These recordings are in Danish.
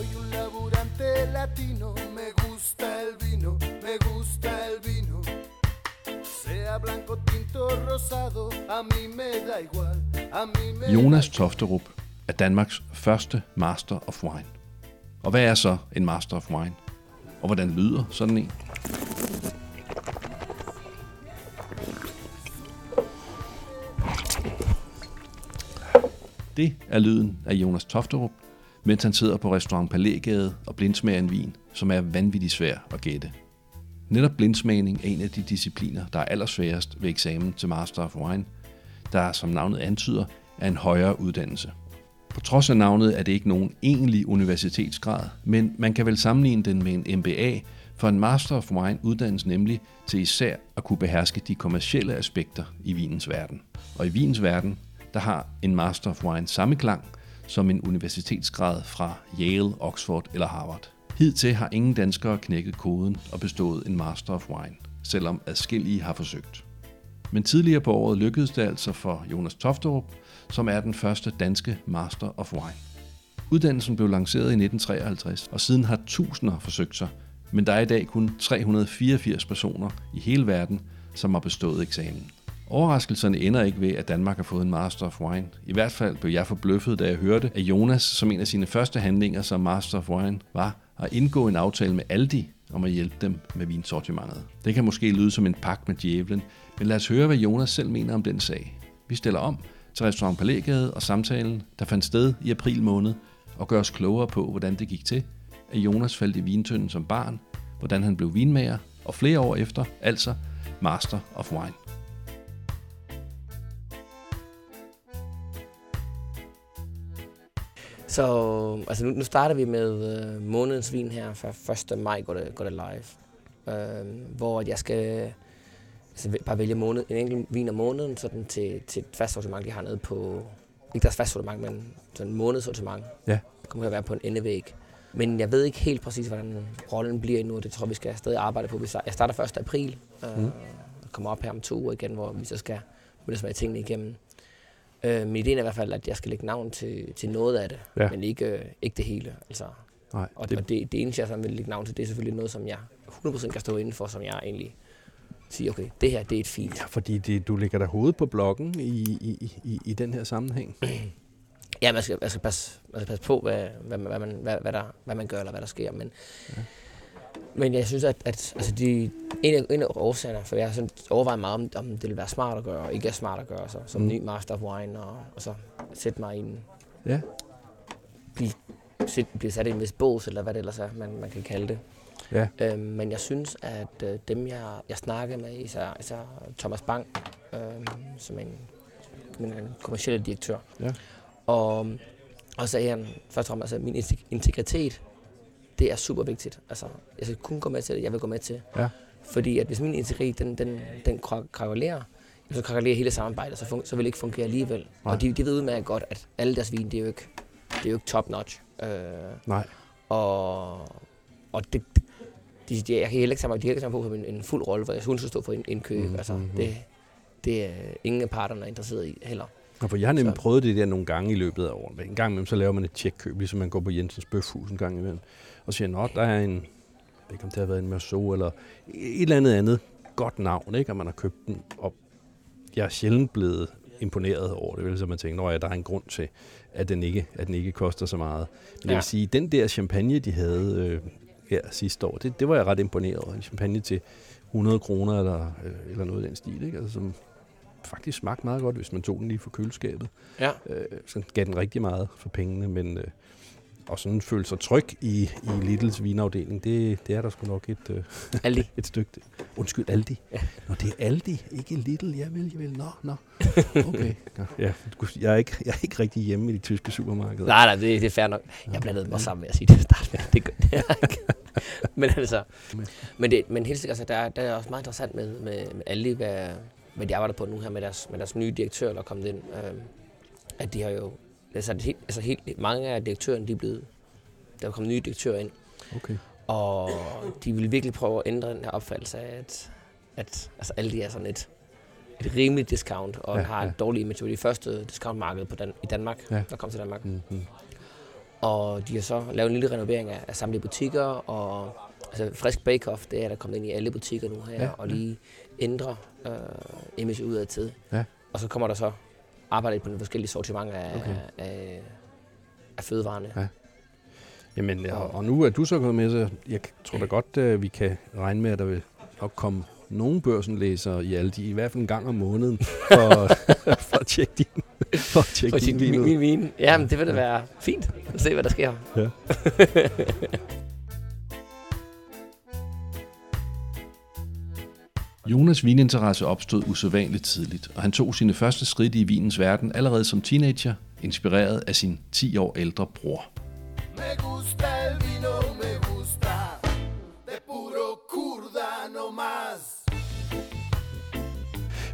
Soy un laburante latino, me gusta el vino, me gusta el vino. Sea blanco, tinto, rosado, a mí me da igual, a mí me Jonas Tofterup er Danmarks første Master of Wine. Og hvad er så en Master of Wine? Og hvordan lyder sådan en? Det er lyden af Jonas Tofterup, mens han sidder på restaurant Palægade og blindsmager en vin, som er vanvittigt svær at gætte. Netop blindsmagning er en af de discipliner, der er allersværest ved eksamen til Master of Wine, der som navnet antyder, er en højere uddannelse. På trods af navnet er det ikke nogen egentlig universitetsgrad, men man kan vel sammenligne den med en MBA, for en Master of Wine uddannes nemlig til især at kunne beherske de kommercielle aspekter i vinens verden. Og i vinens verden, der har en Master of Wine samme klang som en universitetsgrad fra Yale, Oxford eller Harvard. Hidtil har ingen danskere knækket koden og bestået en Master of Wine, selvom adskillige har forsøgt. Men tidligere på året lykkedes det altså for Jonas Tofterup, som er den første danske Master of Wine. Uddannelsen blev lanceret i 1953, og siden har tusinder forsøgt sig, men der er i dag kun 384 personer i hele verden, som har bestået eksamen. Overraskelserne ender ikke ved, at Danmark har fået en Master of Wine. I hvert fald blev jeg forbløffet, da jeg hørte, at Jonas som en af sine første handlinger som Master of Wine var at indgå en aftale med Aldi om at hjælpe dem med vinsortimentet. Det kan måske lyde som en pagt med djævlen, men lad os høre, hvad Jonas selv mener om den sag. Vi stiller om til Restaurant Palægade og samtalen, der fandt sted i april måned, og gør os klogere på, hvordan det gik til, at Jonas faldt i vintønden som barn, hvordan han blev vinmager, og flere år efter, altså Master of Wine. Så altså nu, nu starter vi med øh, månedens vin her, for 1. maj går det, går det live. Øh, hvor jeg skal altså, bare vælge måned, en enkelt vin om måneden sådan til, til et fast sortiment, de har nede på, ikke deres fast sortiment, men sådan en månedssortiment. Ja. Det kommer til at være på en endevæg. Men jeg ved ikke helt præcis, hvordan rollen bliver endnu, og det tror jeg, vi skal stadig arbejde på. Jeg starter 1. april, øh, mm. kommer op her om to uger igen, hvor vi så skal mødes tingene igennem. Øh, men ideen er i hvert fald, at jeg skal lægge navn til, til noget af det, ja. men ikke, øh, ikke det hele. Altså. Nej, og det, og det, det eneste, jeg sådan vil lægge navn til, det er selvfølgelig noget, som jeg 100% kan stå inden for, som jeg egentlig siger, okay, det her, det er et fint. Ja, fordi det, du lægger der hovedet på blokken i, i, i, i den her sammenhæng. ja, man skal, man skal, passe, man skal passe på, hvad, hvad, hvad, man, hvad, hvad, der, hvad man gør, eller hvad der sker. Men, ja. Men jeg synes, at, at altså de, en, af, en af årsagerne, for jeg har sådan overvejet meget, om, om det vil være smart at gøre, og ikke er smart at gøre, så, som mm. ny Master of Wine, og, og så sætte mig i en... Ja. Blive, sæt, blive sat i en vis bås, eller hvad det ellers er, man, man kan kalde det. Ja. Øhm, men jeg synes, at øh, dem, jeg, jeg snakkede med, især, især Thomas Bang, øh, som en, en kommersiel direktør, ja. og, og sagde han først og fremmest, at min integritet, det er super vigtigt. Altså, jeg skal kun gå med til det, jeg vil gå med til. Ja. Fordi at hvis min integritet, den, den, den krakalerer, så krakalerer hele samarbejdet, så, fun- så vil det ikke fungere alligevel. Nej. Og de, de ved udmærket godt, at alle deres vin, det er jo ikke, det er jo ikke top notch. Øh, Nej. Og, og det, de, de, jeg kan heller ikke sammen, de kan ikke på en, en fuld rolle, hvor jeg skulle stå for kø. Mm, altså, mm, det, det er ingen af parterne er interesseret i heller. Ja, for jeg har nemlig så. prøvet det der nogle gange i løbet af året. En gang imellem, så laver man et tjekkøb, ligesom man går på Jensens Bøfhus en gang imellem. Og siger, at der er en, jeg ved ikke om det har været en Merceau, eller et eller andet andet godt navn, ikke? og man har købt den. Og jeg er sjældent blevet imponeret over det, vel, så man tænker, at der er en grund til, at den ikke, at den ikke koster så meget. Men ja. det vil sige, den der champagne, de havde øh, her sidste år. Det, det var jeg ret imponeret over. En champagne til 100 kroner eller, øh, eller noget i den stil, ikke? Altså, som faktisk smagte meget godt, hvis man tog den lige fra køleskabet. Ja. Øh, så gav den rigtig meget for pengene, men øh, og sådan føle sig tryg i, i Littles vinafdeling, det, det er der sgu nok et, øh, Aldi. et stykke. Undskyld, Aldi. Ja. Nå, det er Aldi, ikke Little. Jeg vil, jeg vil. Nå, nå. Okay. Ja, jeg, er ikke, jeg er ikke rigtig hjemme i de tyske supermarkeder. Nej, nej, det, det er fair nok. Jeg blandede mig sammen med at sige det start med. Det gør jeg ikke. men altså, men, det, men helt sikkert, altså, der, der er også meget interessant med, med, med Aldi, hvad, hvad de arbejder på nu her med deres, med deres nye direktør, der er kommet ind. Øh, at de har jo altså, det, altså helt, mange af direktørerne, de er blevet, der er kommet nye direktører ind. Okay. Og de vil virkelig prøve at ændre den her opfattelse af, at, at altså, alle de er sådan et, et rimeligt discount, og ja, har ja. et dårligt image. Det det første discountmarked på Dan- i Danmark, ja. der kom til Danmark. Mm-hmm. Og de har så lavet en lille renovering af, af samtlige butikker, og altså frisk bake-off, det er der kommet ind i alle butikker nu her, Ja, ja, og lige ændre øh, image ud af tid. Ja. Og så kommer der så arbejde på nogle forskellige sortimenter af, Okay. af, af fødevarene. Ja. Jamen, og, og nu er du så gået med, så jeg tror da godt, at vi kan regne med, at der vil nok komme nogle børsenlæsere i alle de, i hvert fald en gang om måneden, for, for at tjekke din, for at tjekke For din sin, vin min, min vin. Ja, men det vil da være fint at se, hvad der sker. Ja. Jonas vininteresse opstod usædvanligt tidligt, og han tog sine første skridt i vinens verden allerede som teenager, inspireret af sin 10 år ældre bror.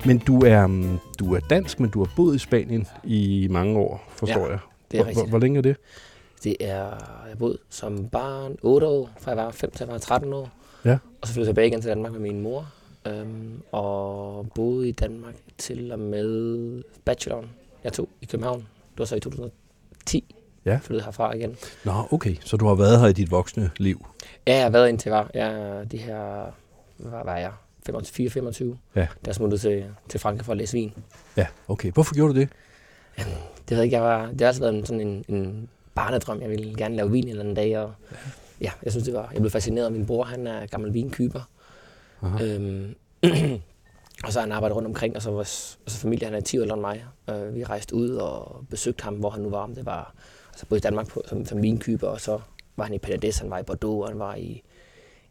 Men du er, mm, du er dansk, men du har boet i Spanien i mange år, forstår Ja, jeg. det er. Hvor, hvor længe er det? Det er, jeg boede som barn 8 år, fra jeg var 5 til jeg var 13 år. Ja. Og så flyttede jeg tilbage igen til Danmark med min mor. Øhm, og boede i Danmark til og med bacheloren, jeg tog i København. Det var så i 2010, Ja. flyttede herfra igen. Nå, okay, så du har været her i dit voksne liv. Ja, jeg har været indtil var jeg, de her, hvad var jeg, 24-25. Ja. Der smuttede til, til Frankrig for at læse vin. Ja, okay. Hvorfor gjorde du det? Det ved jeg ikke, jeg var, det har altid været en, sådan en, en barnedrøm. Jeg ville gerne lave vin en eller anden dag, og ja, jeg synes, det var, jeg blev fascineret af min bror, han er gammel vinkyber. Aha. Øhm, og så har han arbejdet rundt omkring, og så var s- altså familien, han er 10 år ældre end mig. Øh, vi rejste ud og besøgte ham, hvor han nu var. Om det var altså både i Danmark på, som, som vinkyber, og så var han i Penedès, han var i Bordeaux, og han var i,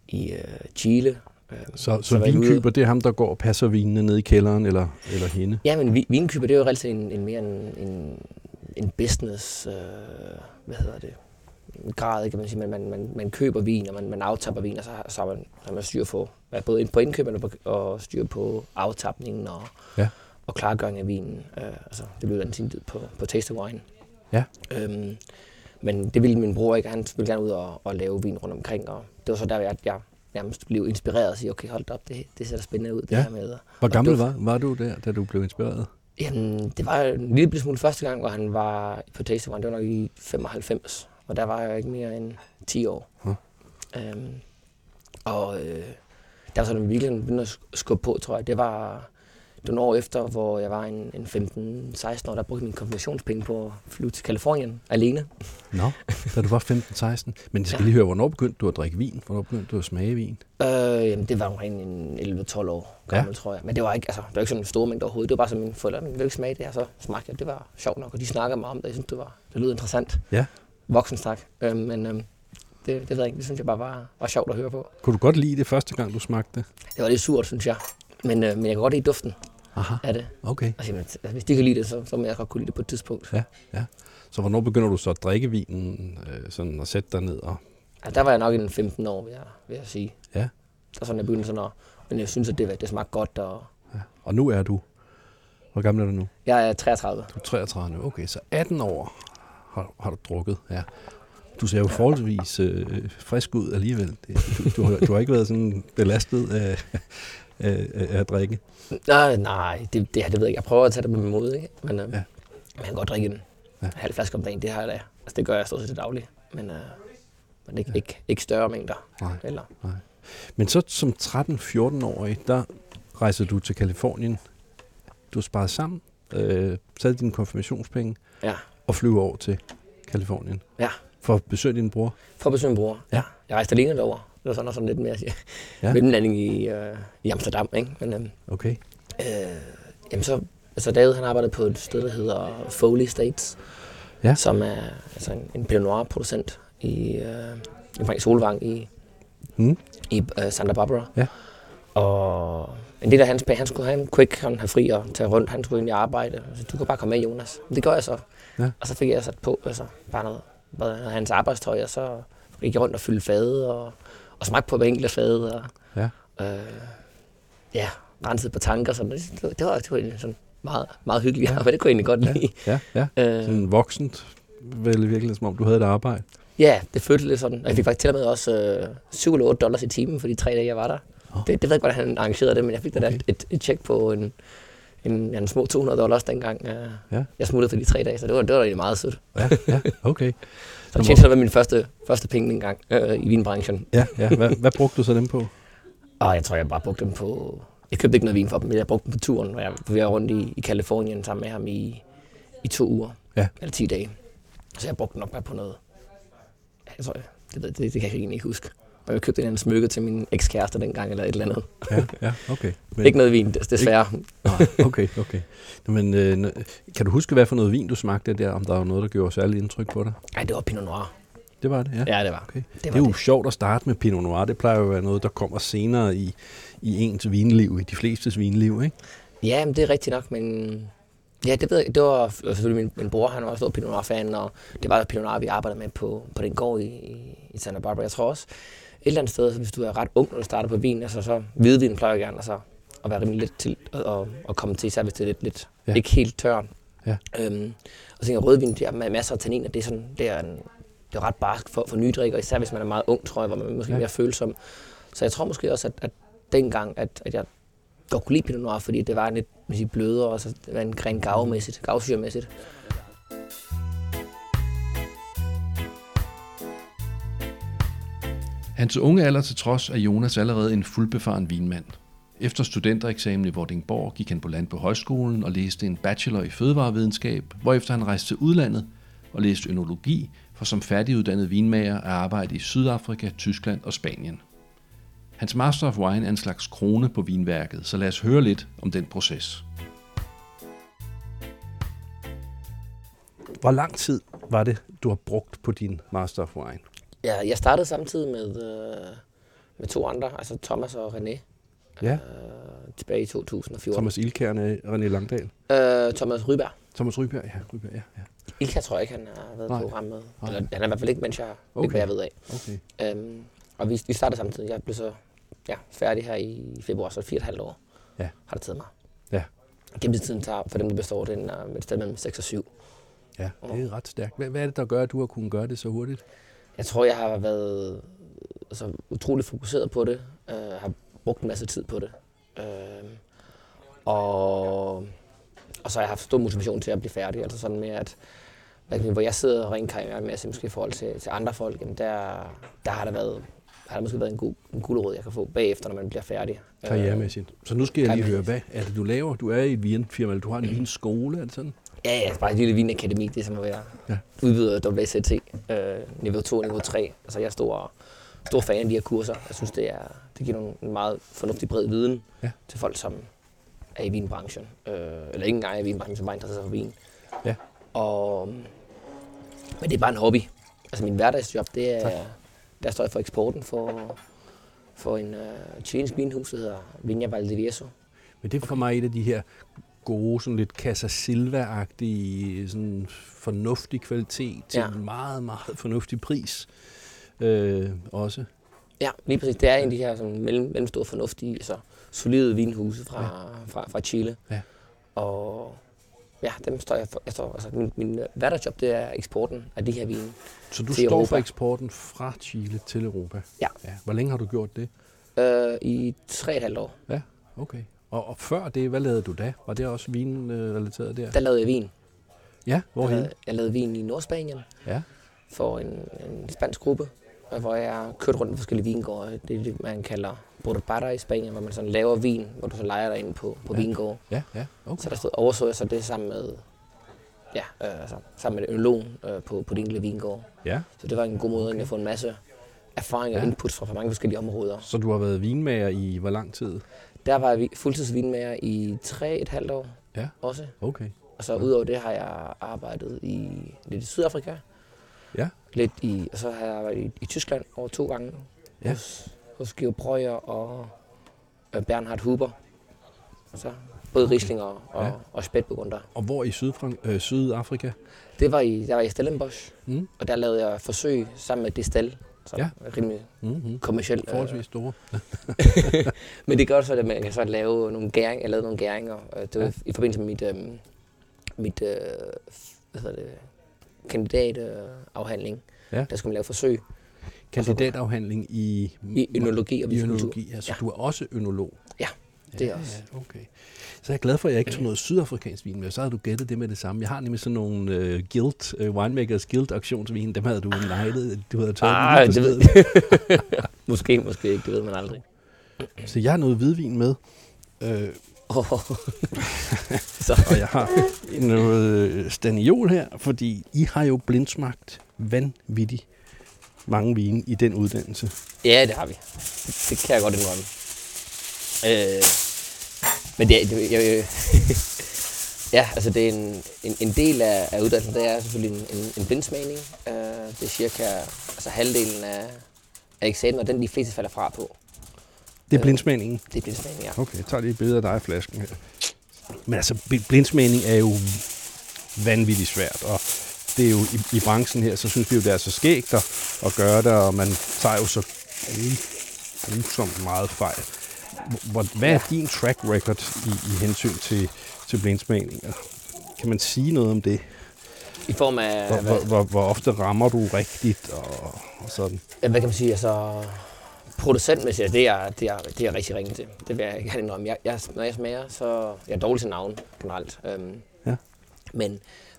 i øh, Chile. Øh, Så, så ude- vinkøber, det er ham, der går og passer vinene ned i kælderen, eller, eller hende? Ja, men vi- vinkøber, det er jo altid en, en mere en, en, en business, øh, hvad hedder det, grad, kan man sige. Man, man, man, man køber vin, og man, man aftapper vin, og så, så har man, så har man styr på, både ind på indkøberne og, styr på aftapningen og, Ja. og klargøring af vinen. Øh, altså, det blev den sin tid på, på taste of wine. Ja. Øhm, men det ville min bror ikke. Han ville gerne ud og, og lave vin rundt omkring, og det var så der, jeg, jeg nærmest blev inspireret og sige, okay, hold op, det, det ser da spændende ud, det Ja. her med. Hvor gammel duft. var, var du der, da du blev inspireret? Jamen, det var en lille smule første gang, hvor han var på Taste One. Det var nok i 95, og der var jeg ikke mere end 10 år. Huh. Øhm, og øh, der var sådan, virkelig begyndte at sk- skubbe på, tror jeg. Det var, nogle år efter, hvor jeg var en, en 15-16 år, der brugte min konfirmationspenge på at flyve til Kalifornien alene. Nå, da du var 15-16. Men jeg skal lige høre, hvornår begyndte du at drikke vin? Hvornår begyndte du at smage vin? Øh, jamen, det var omkring en 11-12 år gammel, ja. tror jeg. Men det var ikke, altså, det var ikke sådan en stor mængde overhovedet. Det var bare sådan, mine forældre ville ikke smage det, og så smagte jeg. Det var sjovt nok, og de snakkede meget om det. Jeg synes, det, var, det lød interessant. Ja. Voksensnak. Øh, men øh, det, det ved jeg ikke. Det synes jeg bare var, var sjovt at høre på. Kunne du godt lide det første gang, du smagte det? Det var lidt surt, synes jeg. Men, øh, men jeg kan godt lide duften Aha, af det. okay. Altså, jamen, hvis de kan lide det, så, så må jeg godt kunne lide det på et tidspunkt. Ja, ja. Så hvornår begynder du så at drikke vinen, øh, sådan at sætte dig ned og... Altså, der var jeg nok en 15 år, vil jeg, vil jeg sige. Ja. Der er sådan, jeg begyndte sådan at... Men jeg synes, at det, det smagte godt, og Ja. Og nu er du... Hvor gammel er du nu? jeg er 33. Du er 33 nu. Okay, så 18 år har, har du drukket. Ja. Du ser jo forholdsvis øh, frisk ud alligevel. Du, du, har, du har ikke været sådan belastet af, af, af, at drikke. Nej, nej, det, det, her, det ved jeg ikke. Jeg prøver at tage det med mod, ikke? Men øh, Ja. man kan godt drikke en Ja. halv flaske om dagen. Det har jeg da. Altså, det gør jeg stort set til daglig. Men, øh, men ikke, ja. ikke, ikke større mængder. Nej. Eller, Men så som 13-14-årig, der rejser du til Kalifornien. Du har sparet sammen, øh, taget dine konfirmationspenge ja. Og flyver over til Kalifornien. Ja. For at besøge din bror. For at besøge min bror. Ja. Jeg rejste alene derover. Det var sådan, sådan lidt mere Ja. ja. mellemlanding i, øh, i Amsterdam. Ikke? Men, øh, Okay. øh, jamen så, altså David han arbejdede på et sted, der hedder Foley States. Ja. Som er altså en, en Pinot Noir producent i, øh, omkring Solvang i, Hmm. i øh, Santa Barbara. Ja. Og en del af hans penge, han skulle han kunne ikke han have fri og tage rundt, han skulle egentlig arbejde. Så du kan bare komme med, Jonas. Men det gør jeg så. Ja. Og så fik jeg sat på, altså bare noget, noget af hans arbejdstøj, og så gik jeg rundt og fyldte fade, og, og smagte på hver enkelt fade, og Ja. øh, ja, rensede på tanker. Sådan. Det, det, var, det var, det var egentlig sådan meget, meget hyggeligt, ja. men det kunne jeg egentlig godt Ja. lide. Ja, ja. Øh, Sådan voksent, vel i virkeligheden, som om du havde et arbejde. Ja, det føltes lidt sådan. Og jeg fik faktisk til og med også øh, 7 eller 8 dollars i timen for de tre dage, jeg var der. Det, det ved jeg ikke, hvordan han arrangerede det, men jeg fik da Okay. okay. et, et tjek på en, en, en små 200 dollars dengang. Øh, Ja. Jeg smuttede for de tre dage, så det var, det var egentlig meget sødt. Ja, ja, okay. Så det tjente var min første, første penge engang øh, i vinbranchen. Ja, ja. Hvad, hvad brugte du så dem på? Og jeg tror, jeg bare brugte dem på... Jeg købte ikke noget vin for dem, men jeg brugte dem på turen, hvor jeg var rundt i, i Kalifornien sammen med ham i, i to uger. Ja. Eller 10 dage. Så jeg brugte nok bare på noget... Jeg tror, det, det, det, det kan jeg egentlig ikke huske. Og jeg købte en anden smykke til min ekskæreste dengang, eller et eller andet. Ja, ja okay. Men, ikke noget vin, desværre. Nej, okay, okay. Men øh, kan du huske, hvad for noget vin du smagte der, om der var noget, der gjorde særligt indtryk på dig? Nej, det var Pinot Noir. Det var det, ja? Ja, det var. Okay. Det, det var er jo det. sjovt at starte med Pinot Noir. Det plejer jo at være noget, der kommer senere i, i ens vinliv, i de flestes vinliv, ikke? Ja, men det er rigtigt nok, men... Ja, det ved jeg. Det var selvfølgelig min, min bror, han var også stor Pinot Noir-fan, og det var Pinot Noir, vi arbejdede med på, på den gård i, i Santa Barbara. Jeg tror også, eller andet sted, hvis du er ret ung, når du starter på vin, altså så hvidvin plejer jeg gerne altså, at være rimelig lidt til at, at, komme til, især hvis det er lidt, lidt Ja. ikke helt tørt. Ja. Øhm, og så tænker jeg, rødvin, der med masser af tanniner, det er, sådan, det er, en, det er ret barsk for, for nye drikker, især hvis man er meget ung, tror jeg, hvor man er måske Ja. mere følsom. Så jeg tror måske også, at, at dengang, at, at jeg godt kunne lide Pinot Noir, fordi det var lidt vil sige, blødere, og så det var en gren gavmæssigt, gavsyremæssigt. Hans unge alder til trods er Jonas allerede en fuldbefaren vinmand. Efter studentereksamen i Vordingborg gik han på land på højskolen og læste en bachelor i fødevarevidenskab, hvorefter han rejste til udlandet og læste ønologi for som færdiguddannet vinmager at arbejde i Sydafrika, Tyskland og Spanien. Hans Master of Wine er en slags krone på vinværket, så lad os høre lidt om den proces. Hvor lang tid var det, du har brugt på din Master of Wine? Ja, jeg startede samtidig med, øh, med to andre, altså Thomas og René, Ja, øh, tilbage i 2014. Thomas Ilkærne og René Langdal. Øh, Thomas Ryberg. Thomas Ryberg, ja. Ryberg, ja, ja. Ilka tror jeg ikke, han har været Nej. på program med. Nej. Eller han er i hvert fald ikke, mens jeg, okay. Ikke hvad jeg ved af. Okay. Øhm, og vi, vi startede samtidig. Jeg blev så ja, færdig her i februar, så fire og et halvt år Ja. har det taget mig. Ja. Gennemsnitiden tager for dem, der består den er et sted mellem 6 og 7. Ja, det er ret stærkt. Hvad, hvad er det, der gør, at du har kunnet gøre det så hurtigt? Jeg tror, jeg har været altså, utrolig fokuseret på det. Øh, har brugt en masse tid på det. Øh, og, og så har jeg haft stor motivation til at blive færdig. Altså sådan med, at hvor jeg sidder og rent karrieremæssigt måske i forhold til, til andre folk, jamen der, der har der været har der måske været en god en gulerod, jeg kan få bagefter, når man bliver færdig. Karrieremæssigt. Så nu skal jeg lige høre, hvad er det, du laver? Du er i et vinfirma, eller du har en vinskole, er det sådan? Øh, ja, ja, bare et lille vinakademi, det er som at være Ja. udvidet af WCT, øh, niveau 2 og niveau 3. Altså jeg er stor, stor fan af de her kurser. Jeg synes, det, er, det giver nogle, en meget fornuftig bred viden Ja. til folk, som er i vinbranchen. Øh, eller ikke engang er i vinbranchen, som bare interesserer sig for vin. Ja. Og, men det er bare en hobby. Altså min hverdagsjob, det er, Tak. der står jeg for eksporten for, for en uh, chilensk vinhus, der hedder Viña Valdivieso. Men det er for mig et af de her gode, sådan lidt Casa Silva-agtige, sådan fornuftig kvalitet til Ja. en meget, meget fornuftig pris. Øh, også. Ja, lige præcis. Det er en af de her sådan, mellem, mellemstore fornuftige, altså solide vinhuse fra, Ja. fra, fra Chile. Ja. Og ja, dem står jeg for. Jeg står, altså, min, min øh, hverdagsjob, det er eksporten af de her vine. Så du står Europa. for eksporten fra Chile til Europa? Ja. ja. Hvor længe har du gjort det? Øh, I tre og et halvt år, Ja, okay. Og, og før det, hvad lavede du da? Var det også vinrelateret der? der lavede jeg vin. Ja, Jeg hvorhen? lavede, jeg lavede vin i Nordspanien Ja, for en, en spansk gruppe, hvor jeg kørte rundt på forskellige vingårde. Det er det, man kalder Bordebarra i Spanien, hvor man sådan laver vin, hvor du så leger dig ind på, på Ja. vingårde. ja, ja. Okay. Så der stod, overså jeg så det sammen med, ja, øh, altså, sammen med ønologen øh, på, på de enkelte vingårde. Ja, Så det var en god måde okay. at få en masse erfaring og Ja. input fra, fra mange forskellige områder. så du har været vinmager i hvor lang tid? Der var jeg fuldtidsvinmager i tre et halvt år Ja. også. Okay. Og så udover det har jeg arbejdet i lidt i Sydafrika. Ja. Lidt i, og så har jeg arbejdet i, i Tyskland over to gange. Ja. Hos, hos Georg Breuer og øh, Bernhard Huber. Og så både Riesling og, og, Ja. ja. og Spætburgunder. Og hvor i Sydfrank- øh, Sydafrika? Det var i, der var i Stellenbosch. Mm. Og der lavede jeg forsøg sammen med Distel, som Ja. ja. rimelig Mm-hmm. kommercielt. Forholdsvis store. Men det gør så, at man kan så lave nogle gæring, jeg lavede nogle gæringer. øh, Det var Ja. ja. i forbindelse med mit, øh, mit øh, hvad hedder det, kandidatafhandling. Ja. Der skulle man lave forsøg Kandidatafhandling i, i ønologi og i vitikultur. ønologi. Altså, Ja. du er også ønolog. Ja. Det er også. Ja, okay. Så jeg er glad for, at jeg ikke tog noget sydafrikansk vin med. Så havde du gættet det med det samme. Jeg har nemlig sådan nogle uh, Guild, uh, Winemakers Guild auktionsvin. Dem havde du nejlet. Du havde taget Ah, det ved. Måske, måske ikke. Det ved man aldrig. Så jeg har noget hvidvin med. Øh, Oh. så, og jeg har noget øh, staniol her, fordi I har jo blindsmagt vanvittigt mange vine i den uddannelse. ja, det har vi. Det, det kan jeg godt indrømme. Øh, men det, det jeg, ja, altså det er en, en, en del af, af uddannelsen, det er selvfølgelig en, en, en blindsmagning. Øh, det er cirka altså halvdelen af, af eksamen, og den de fleste falder fra på. Det er Øh, blindsmagningen. Det er blindsmagning, ja. Okay, jeg tager lige et billede af dig i flasken her. Men altså, bl- blindsmagning er jo vanvittigt svært, og det er jo i, i branchen her, så synes vi jo, det er så skægt at, at gøre det, og man tager jo så grusomt meget fejl. Hvor, hvad er din track record i, i hensyn til, til blindsmagning? Kan man sige noget om det? I form af, Hvor, hvor, hvor, hvor ofte rammer du rigtigt og, og sådan? Ja, hvad kan man sige, altså producentmæssigt, det er, det er, det er rigtig ringe til. Det vil jeg gerne indrømme. Jeg, jeg, når jeg smager, så jeg er dårlig til navn generelt. Øhm, Ja. men,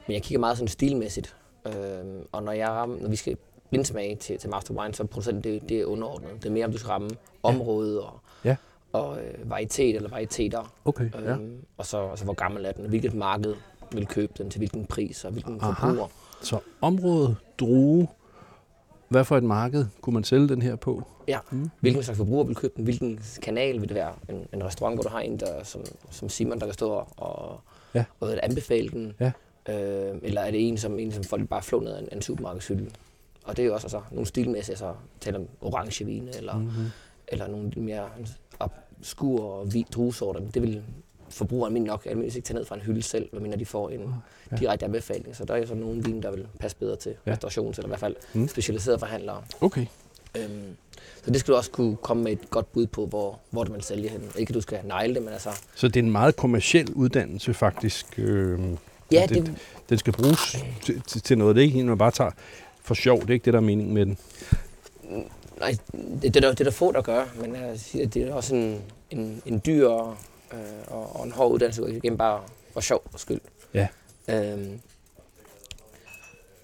men jeg kigger meget sådan stilmæssigt. Øhm, og når, jeg rammer, når vi skal blindsmage til, til Master Wine, så er producenten det, det er underordnet. Det er mere, om du skal ramme området og, Ja. Og øh, varietet eller varieteter. Okay, ja. Øhm, og så altså, hvor gammel er den, og hvilket marked vil købe den, til hvilken pris og hvilken forbruger. Så området, drue, hvad for et marked kunne man sælge den her på? Ja, Mm. hvilken slags forbruger vil købe den, hvilken kanal vil det være. En, en restaurant, hvor du har en, der, som, som Simon, der kan stå og, Ja. og vil anbefale den. Ja. Øh, eller er det en, som, en, som folk bare flår ned af en, en supermarkedshylde. Og det er jo også altså, nogle stilmæssige, så taler om orange vine, eller, Mm-hmm. eller nogle mere obskur og hvid druesorter. Det vil forbrugeren min nok almindeligvis ikke tage ned fra en hylde selv, medmindre de får en Ja. direkte anbefaling. Så der er jo så nogle vine, der vil passe bedre til Ja. restaurations- eller i hvert fald Mm. specialiserede forhandlere. Okay. Øhm, så det skal du også kunne komme med et godt bud på, hvor, hvor det man sælger hen. Ikke at du skal negle det, men altså... Så det er en meget kommersiel uddannelse faktisk. Øh, Ja, det, det, den skal bruges til, til, noget. Det er ikke en, man bare tager for sjov. Det er ikke det, der er meningen med den. nej, det, det, er der, det er der få, der gør, men det er også en, en, en dyr øh, og, og en hård uddannelse, igen bare for sjov og skyld. Ja. Øhm,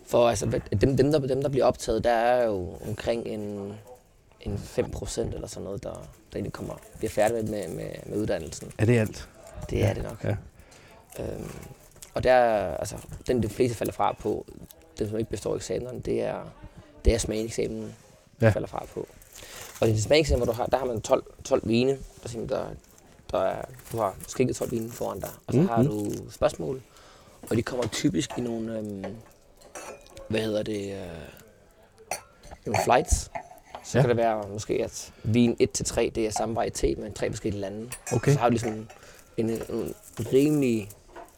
for altså, dem, dem, der, dem, der bliver optaget, der er jo omkring en, en 5% eller sådan noget, der, der egentlig kommer, bliver færdig med, med, med, uddannelsen. Er det alt? Det er det nok. Ja. Øhm, og der, er- altså, den de fleste falder fra på, den som ikke består eksamen, det er, det er smageksamen, Ja. ja. falder fra på. Og i smageksamen, hvor du har, der har man 12, 12 vine, der, simpelthen- der, der er, du har skænket 12 vine foran dig, og så Mhm. mm-hmm. har du spørgsmål, og de kommer typisk i nogle, øhm, hvad hedder det, øh, nogle flights. Så Ja. kan det være måske, at vin 1-3, det er samme varietet, men tre forskellige lande. Okay. Så har du ligesom en, en rimelig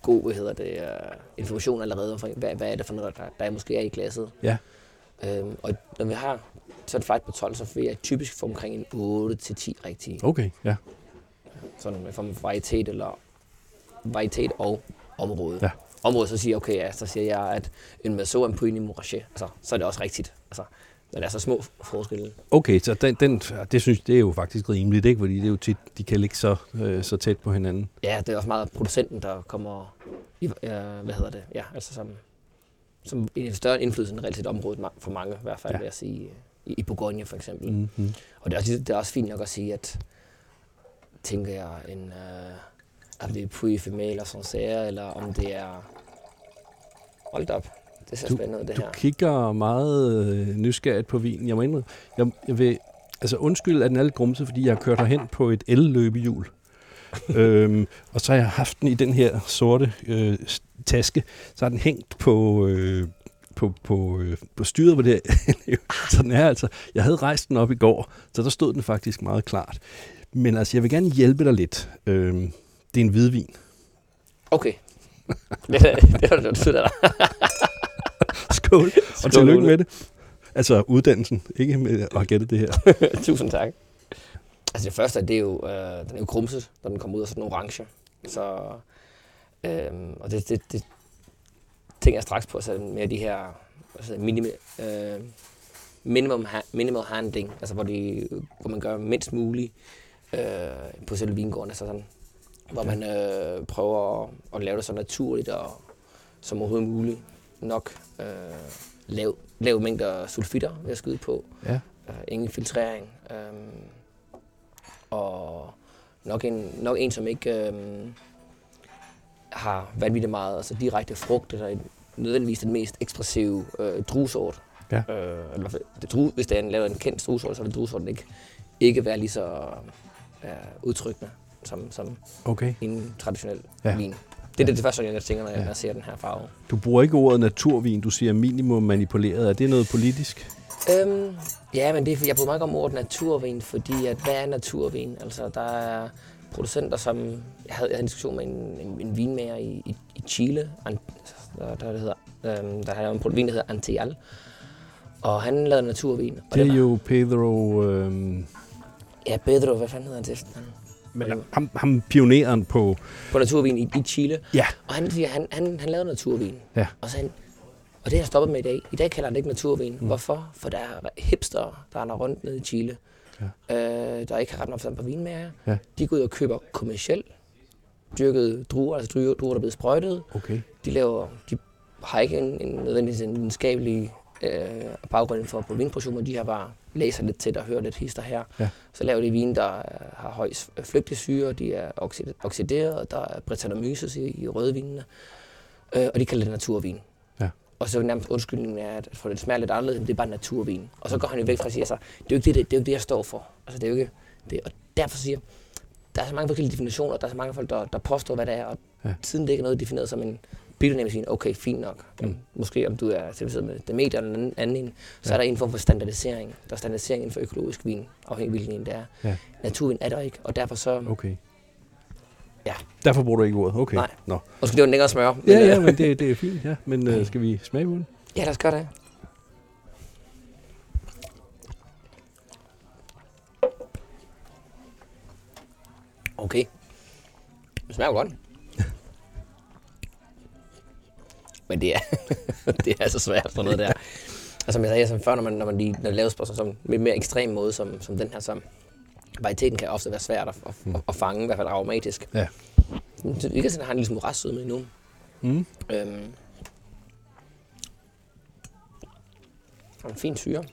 god hvad hedder det, uh, information allerede om, hvad, hvad er det for noget, der, der måske er i glasset. Ja. Øhm, og når vi har så et fight på 12, så vil jeg typisk få omkring en 8-10 rigtige. Okay, ja. Sådan med form for varietet, eller varietet og område. Ja. Området, så siger okay, ja, så siger jeg, at en Maso og en Puini Mourachet, altså, så er det også rigtigt. Altså, når der er så små forskelle. Okay, så den, den, det synes det er jo faktisk rimeligt, ikke? Fordi det er jo tit, de kan ligge så, øh, så tæt på hinanden. Ja, det er også meget producenten, der kommer i, øh, hvad hedder det, ja, altså som, som en større indflydelse end relativt området for mange, i hvert fald, ja. vil jeg sige, i, i Bourgogne for eksempel. Mm. Mm-hmm. Og det er, også, det er også fint nok at sige, at tænker jeg en, øh, om det er Puy Female eller Sancerre, eller om det er, hold op, det ser Du- spændende ud det Du her. kigger meget øh, nysgerrigt på vinen. Jeg må indrømme, jeg, jeg vil, altså undskyld, at den er lidt grumset, fordi jeg har kørt herhen på et el-løbehjul. øhm, og så har jeg haft den i den her sorte øh, taske. Så har den hængt på, øh, på, på, øh, på styret på det her. så den er altså, jeg havde rejst den op i går, så der stod den faktisk meget klart. Men altså, jeg vil gerne hjælpe dig lidt. Øhm, det er en hvidvin. Okay. det, var det, af dig. Skål, og tillykke med det. Altså uddannelsen, ikke med at have gættet det her. Tusind tak. Altså det første, det er jo, øh, den er jo krumset, når den kommer ud af sådan en orange. Så, øh, og det, det, det tænker jeg straks på, så med de her altså minimum, øh, minimum, ha- minimal handling, altså hvor, de, hvor man gør mindst muligt øh, på selve vingården. Altså sådan, hvor man øh, prøver at, at lave det så naturligt og som overhovedet muligt. Nok øh, lav, lav mængder sulfitter ved at skyde på. Ja. Øh, ingen filtrering. Øh, og nok en, nok en som ikke øh, har vanvittigt meget altså direkte frugt, eller nødvendigvis den mest ekspressive øh, druesort. Ja. Øh, eller i hvert fald, det dru, hvis det er en, lavet en kendt druesort, så vil druesorten ikke, ikke være lige så øh, udtrykkende som, som Okay. en traditionel Ja. ja. vin. Det er det, det første, jeg tænker, når jeg, Ja. jeg ser den her farve. Du bruger ikke ordet naturvin, du siger minimum manipuleret. Er det noget politisk? Øhm, ja, men det jeg mig ikke om ordet naturvin, fordi at, hvad er naturvin? Altså, der er producenter, som... Jeg havde, jeg havde en diskussion med en, en, en vinmager i, i, i Chile, An, der, der, hedder, øhm, der har en vin, der hedder Antial. Og han lavede naturvin. Og Det er jo Pedro... Øhm, Ja, Pedro, hvad fanden hedder han til efternavn? men ham, ham pioneren på... På naturvin i, i Chile. Ja. Og han siger, han, han, han lavede naturvin. Ja. Og, så han, og det har jeg stoppet med i dag. I dag kalder han det ikke naturvin. Mm. Hvorfor? For der er hipster, der er rundt nede i Chile, ja. øh, der ikke har ret nok forstand på vinmager. Ja. De går ud og køber kommersielt dyrkede druer, altså druer, druer der er blevet sprøjtet. Okay. De, laver, de har ikke en, en nødvendigvis en videnskabelig øh, baggrund for på vinproduktion, men de har bare læser lidt til og hører lidt hister her. Ja. Så laver de vin, der øh, har høj s- flygtesyre, de er oxid- oxideret, der er Brettanomyces i, i rødvinene, øh, og de kalder det naturvin. Og så nærmest undskyldningen er, at for det smager lidt anderledes, men det er bare naturvin. Og så går han jo væk fra og siger sig, det er jo ikke det, det, det, er jo ikke det jeg står for. Altså, det er jo ikke det. Og derfor siger jeg, der er så mange forskellige definitioner, der er så mange folk, der, der påstår, hvad det er, og Ja. siden det ikke er noget defineret som en biodynamisk okay, fint nok. Mm. Måske om du er certificeret med Demeter eller en anden, anden en, så Ja. er der en form for standardisering. Der er standardisering inden for økologisk vin, afhængig af hvilken en det er. Ja. Naturvin er der ikke, og derfor så... Okay. Ja. Derfor bruger du ikke ordet. Okay. Nej. Nå. Måske det var en længere smør. Ja, øh, ja, men det, det er fint. Ja. Men øh, skal vi smage på den? ja, lad os gøre det. Okay. Det smager jo godt. Men det er, det er så svært for noget der. Og som jeg sagde som før, når man, når man lige når det laves på sådan en mere ekstrem måde, som, som den her, så varieteten kan ofte være svært at, at, at, at fange, i hvert fald aromatisk. Ja. Vi kan se, at den har en lille smule restsødme endnu. Mm. Øhm, og en fin syre.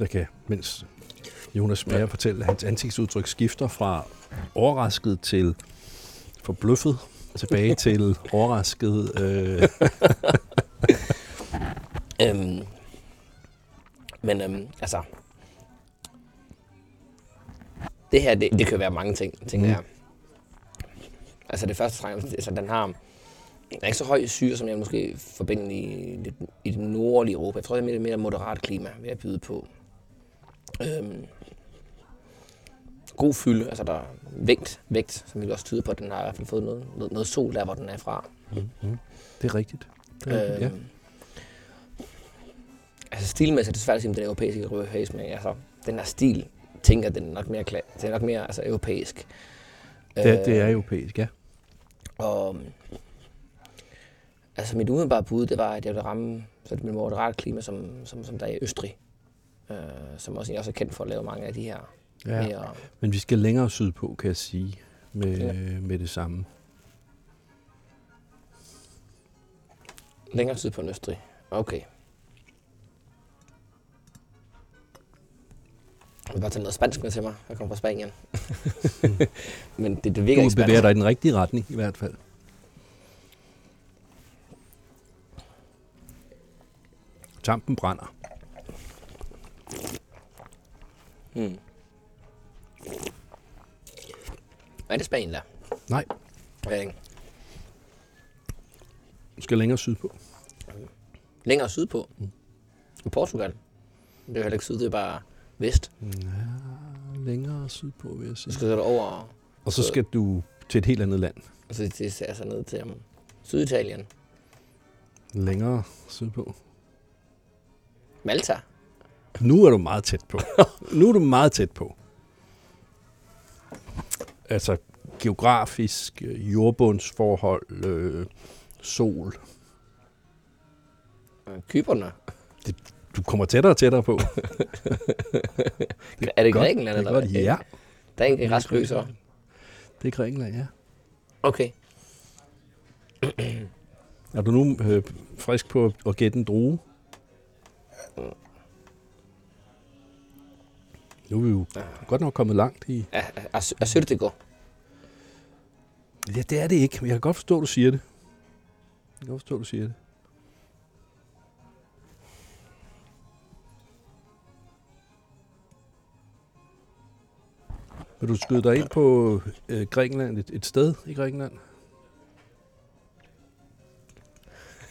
Jeg kan, mens Jonas smager, ja. fortælle, at hans ansigtsudtryk skifter fra overrasket til forbløffet, tilbage til overrasket. Øh, Øhm, men øhm, altså, det her, det, det kan være mange ting, tænker Mm. jeg. Altså det første fremmest, altså den har, den er ikke så høj syre, som jeg måske forbinder i, i det nordlige Europa. Jeg tror, det er mere, mere moderat klima, vil jeg byde på. Øhm, god fylde, altså der er vægt, vægt, som vil også tyde på, at den har i hvert fald fået noget, noget, noget sol der, hvor den er fra. mm. Det er rigtigt. Det er rigtigt, ja. Øhm, Altså stilmæssigt er det svært at sige, om den er europæisk men altså, den her stil, tænker den er nok mere, kla- den er nok mere altså, europæisk. Det, er- det er europæisk, ja. Og, altså mit umiddelbare bud, det var, at jeg ville ramme så det med moderat klima, som, som, som der er i Østrig. Øh, som også, jeg også er kendt for at lave mange af de her ja. mere... Men vi skal længere sydpå, kan jeg sige, med, Ja. med det samme. Længere tid på en Østrig. Okay. Jeg vil bare tage noget spansk med til mig. Jeg kommer fra Spanien. Men det, det virker Du ikke bevæger dig i den rigtige retning, i hvert fald. Tampen brænder. Hmm. Er det Spanien der? Nej, ved ikke. du skal længere sydpå. Længere sydpå. I Portugal. Det er heller ikke syd, det er bare vest. Ja, længere sydpå, vil jeg Så sige. skal du over, Og så skal du til et helt andet land. og så det ser så ned til um, Syditalien. Længere sydpå. Malta. Nu er du meget tæt på. nu er du meget tæt på. Altså geografisk, øh, jordbundsforhold, øh, sol. Kyberne. Du kommer tættere og tættere på. Er det Godt, Grækenland? det er eller godt. Ja, Der er en græsk ø, så. det er Grækenland, ja. Okay. Er du nu øh, frisk på at gætte en drue? Nu er vi jo godt nok kommet langt i... Er, er sødt det går? Ja, det er det ikke, men jeg kan godt forstå, at du siger det. Jeg kan godt forstå, at du siger det. Vil du skyde dig ind på øh, Grækenland, et, et sted i Grækenland?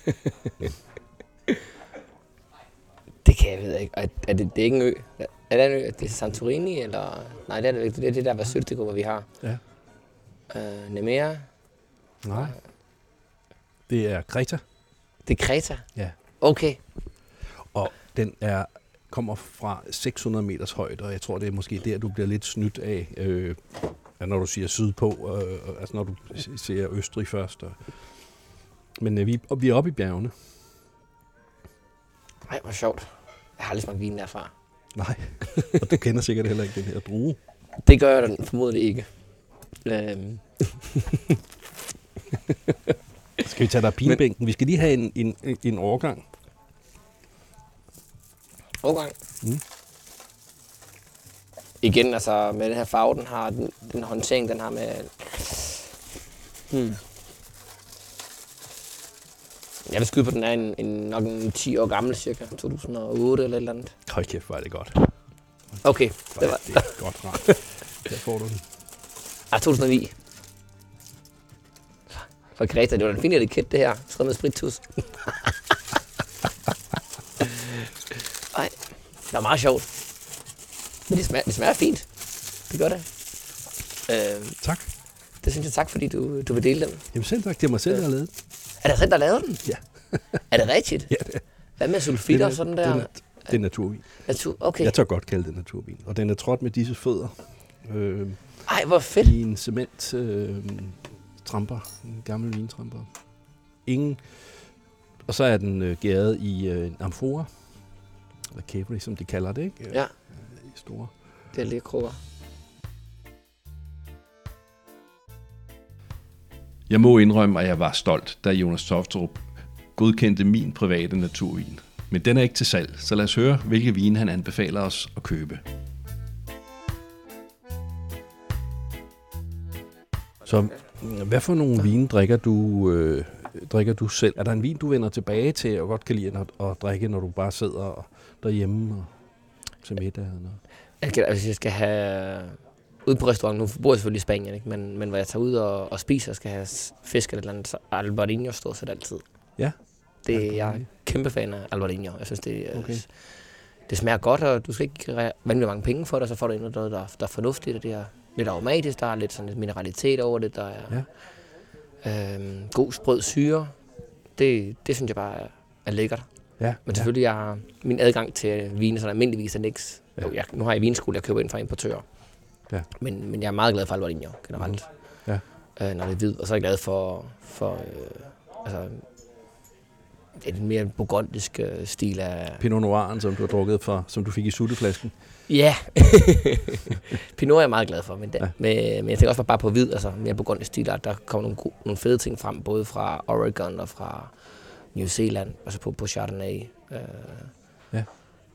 Det kan jeg ved ikke. Er, er det, det er ikke en ø? Er det en ø? Er det Santorini? Eller? Nej, det er det ikke. Det er det der, går, hvor vi har. Ja. Øh, Nemea. Nej. Det er Kreta, Det er Kreta. Ja. Okay. og den er kommer fra 600 meters højde, og jeg tror, det er måske der, du bliver lidt snydt af, øh, når du siger sydpå, øh, altså når du siger Østrig først. Og, men øh, vi, og vi er oppe i bjergene. Ej, hvor sjovt. Jeg har aldrig smagt vin derfra. Nej, og du kender sikkert heller ikke den her drue. Det gør jeg da formodentlig ikke. Øhm, Skal vi tage dig pinebænken? Vi skal lige have en, en, en overgang. overgang. Mm. Igen, altså med den her farve, den har, den, den håndtering, den har med... Hmm. Jeg vil skyde på, den er en, en, nok en 10 år gammel, cirka 2008 eller et eller andet. Hold kæft, hvor er det godt. Okay, Hvor det er var det godt rart. Der får du den. ah, 2009. For Greta, det var en fin etiket, det her. Skrevet med spritus. Ej, det var meget sjovt. Men det smager, det smager fint. Det gør det. Øh, Tak. Det synes jeg tak, fordi du, du vil dele den. Jamen selv tak, det er mig selv, der har lavet. Er det selv, der lavede den? Ja. Er det rigtigt? Ja, det er, Hvad med sulfitter og sådan der? Den er, det er naturvin. Natur. Okay. Jeg tør godt kalde det naturvin. Og den er trådt med disse fødder. Øh, Ej, hvor fedt. I en cement øh, tramper. En gammel vintramper. Ingen. Og så er den øh, gæret i øh, en amfora. Eller kæbri, som de kalder det, ikke? Ja, I store. det er lige krukker. Jeg må indrømme, at jeg var stolt, da Jonas Tofterup godkendte min private naturvin. Men den er ikke til salg, så lad os høre, hvilke vine han anbefaler os at købe. Så hvad for nogle vine drikker du, øh, drikker du selv? Er der en vin, du vender tilbage til og godt kan lide at, at drikke, når du bare sidder derhjemme og til middag? Eller noget? Jeg kan, hvis jeg skal have... Ude på restauranten, nu bor jeg selvfølgelig i Spanien, ikke? Men, men hvor jeg tager ud og, og spiser og skal have fisk eller et eller andet, så Albarino stort set altid. Ja. Det, jeg er kæmpe fan af Albarino. Jeg synes, det, Okay. okay. det smager godt, og du skal ikke vanvittigt mange penge for det, så får du noget, der, der er fornuftigt, og det er lidt aromatisk, der er lidt sådan lidt mineralitet over det, der er ja. øhm, god sprød syre. Det, det synes jeg bare er, er lækkert. Ja. Men selvfølgelig, jeg har min adgang til vine, sådan almindeligvis er niks. Ja. Ja. Jo, jeg, nu har jeg vinskole, jeg køber ind fra importører. Ja. Men, men jeg er meget glad for Albarino generelt. Ja. Øh, når det er hvid. Og så er jeg glad for, for øh, altså, et mere burgundisk øh, stil af... Pinot Noiren, som du har drukket fra, som du fik i sutteflasken. Ja, Pinot er jeg meget glad for, men, det, Ja. men, men jeg tænker også bare på hvid, altså mere burgundisk stil, at der kommer nogle, gode, nogle fede ting frem, både fra Oregon og fra New Zealand, altså på, på Chardonnay. Øh.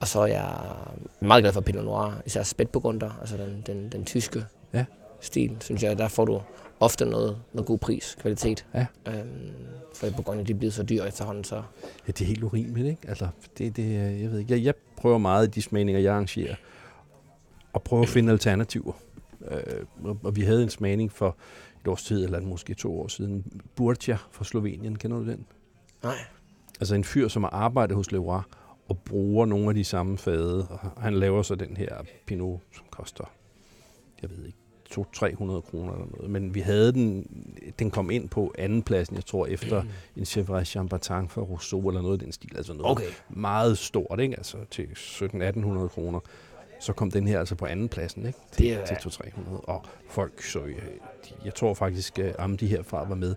Og så er jeg meget glad for Pinot Noir, især spætburgunder, altså den, den, den tyske Ja. stil, synes jeg, der får du ofte noget, noget god pris, kvalitet. Ja. Øhm, for Bourgogne, de er blevet så dyre efterhånden, så Ja, det er helt urimeligt, ikke? Altså, det, det, jeg ved ikke. Jeg, jeg prøver meget i de smagninger, jeg arrangerer, at prøve at finde alternativer. Øh, og, vi havde en smagning for et års tid, eller måske to år siden. Burcia fra Slovenien, kender du den? nej. Altså en fyr, som har arbejdet hos Leroy, og bruger nogle af de samme fade. Og han laver så den her Pinot, som koster, jeg ved ikke, 200-300 kroner eller noget. Men vi havde den, den kom ind på andenpladsen, jeg tror, efter en Chevrolet Chambertin for Rousseau eller noget af den stil. Altså noget Okay. meget stort, ikke? Altså til 1700-1800 kroner. Så kom den her altså på andenpladsen, ikke? Til, Det er- til 200-300. Og folk så, jeg, jeg tror faktisk, at om de herfra var med,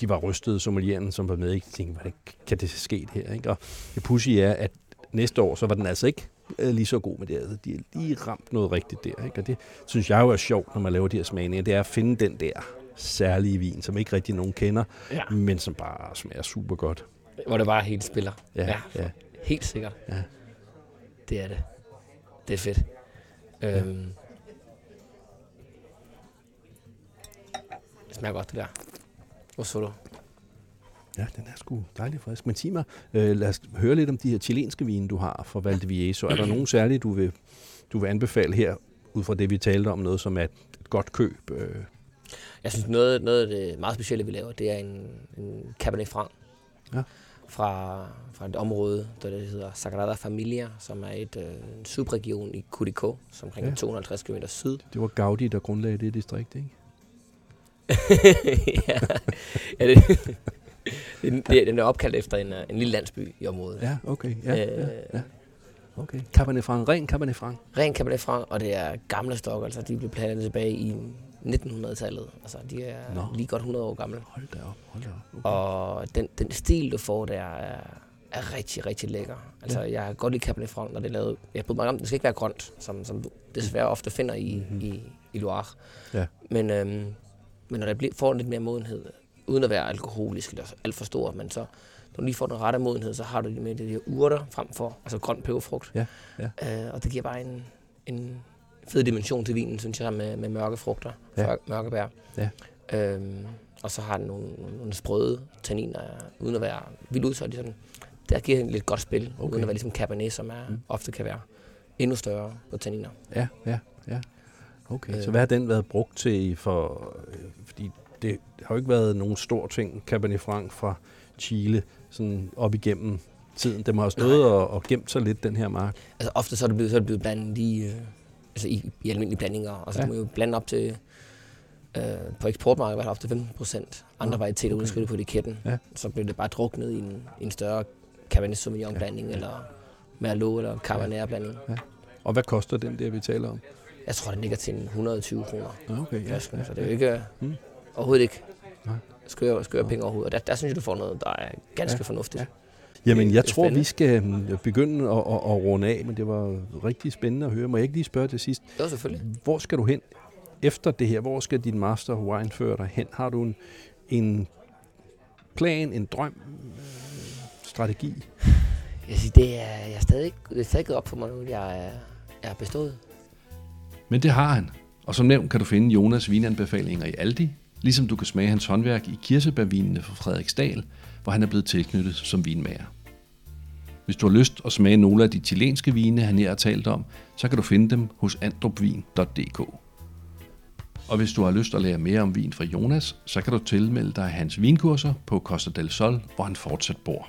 de var rystede sommelieren, som var med, ikke? Tænkte, hvordan kan det ske det her, ikke? Og det pussy er, at næste år, så var den altså ikke øh, lige så god med det. Altså, de har lige ramt noget rigtigt der, ikke? Og det synes jeg jo er sjovt, når man laver de her smagninger. Det er at finde den der særlige vin, som ikke rigtig nogen kender, Ja. men som bare smager super godt. Hvor det bare helt spiller. Ja, ja. Helt sikkert. Ja. Det er det. Det er fedt. Øhm. Det smager godt, det der. Hvor så du? Ja, den er sgu dejlig frisk. Men sig mig, øh, lad os høre lidt om de her chilenske vine, du har fra Valdivieso. Er der nogen særlige, du vil, du vil anbefale her, ud fra det, vi talte om, noget som er et, et godt køb? Øh, Jeg synes, noget, noget af det meget specielle, vi laver, det er en, en Cabernet Franc. Ja. Fra, fra et område, der det hedder Sagrada Familia, som er et, øh, en subregion i Curicó, som omkring ja. 250 km syd. det var Gaudi, der grundlagde det distrikt, ikke? ja, ja det, det, det, den er opkaldt efter en, øh, en lille landsby i området. Ja, okay. Ja, ja, Øh, ja. Okay. Cabernet Franc, ren Cabernet Franc. Ren Cabernet Franc, og det er gamle stok, altså de blev plantet tilbage i 1900-tallet. Altså de er Nå. Lige godt 100 år gamle. Hold da op, hold da op. Okay. Og den, den stil, du får der, er, er rigtig, rigtig lækker. Altså, ja. jeg kan godt lide Cabernet Franc, når det er lavet. Jeg bryder mig om, det skal ikke være grønt, som, som du desværre ofte finder i, mm-hmm. i, i Loire. Ja. Men, øhm, men når bliver, får lidt mere modenhed, uden at være alkoholisk eller alt for stor, men så, når du lige får den rette modenhed, så har du det med de her urter frem for, altså grøn peberfrugt. Ja, Øh, og det giver bare en, en fed dimension til vinen, synes jeg, med, med mørke frugter, Ja. ja. mørke bær. Ja. Øhm, og så har den nogle, nogle, sprøde tanniner, uden at være vildt udsolgt. Sådan. Der giver den lidt godt spil, okay. Uden at være ligesom Cabernet, som er, mm. ofte kan være endnu større på tanniner. Ja, ja, ja. Okay, øh. så hvad har den været brugt til for... Øh, fordi det har jo ikke været nogen stor ting, Cabernet Franc fra Chile, sådan op igennem tiden. Det må have stået og, og gemt sig lidt, den her mark. Altså ofte så er det blevet, så er det blevet blandet i, øh, altså i, i almindelige blandinger. Altså Ja. ja. må jo blande op til, øh, på eksportmarkedet var det op til 15 procent. Andre varieteter okay. uden skrive på etiketten. Ja. Så blev det bare druknet i en, i en større Cabernet Sauvignon blanding, Ja. ja. eller Merlot eller Cabernet blanding. Og hvad koster den der, vi taler om? Jeg tror, den ligger til en 120 kroner. Ja, okay, ja. så det er jo ikke, Mm. overhovedet ikke skøre, skøre penge overhovedet. Og der, der synes jeg, du får noget, der er ganske Ja, ja. fornuftigt. ja. Ja. Jamen, jeg Det tror, vi skal mm, begynde at, at, at runde af, men det var rigtig spændende at høre. Må jeg ikke lige spørge til sidst? Jo, selvfølgelig. Hvor skal du hen efter det her? Hvor skal din master wine føre dig hen? Har du en, en plan, en drøm, øh, strategi? Jeg siger, det er, jeg er stadig, det er stadig op for mig nu. Jeg er, jeg er bestået. Men det har han. Og som nævnt kan du finde Jonas vinanbefalinger i Aldi, ligesom du kan smage hans håndværk i kirsebærvinene fra Frederiksdal, hvor han er blevet tilknyttet som vinmager. Hvis du har lyst at smage nogle af de chilenske vine, han her har talt om, så kan du finde dem hos andrupvin.dk. Og hvis du har lyst at lære mere om vin fra Jonas, så kan du tilmelde dig hans vinkurser på Costa del Sol, hvor han fortsat bor.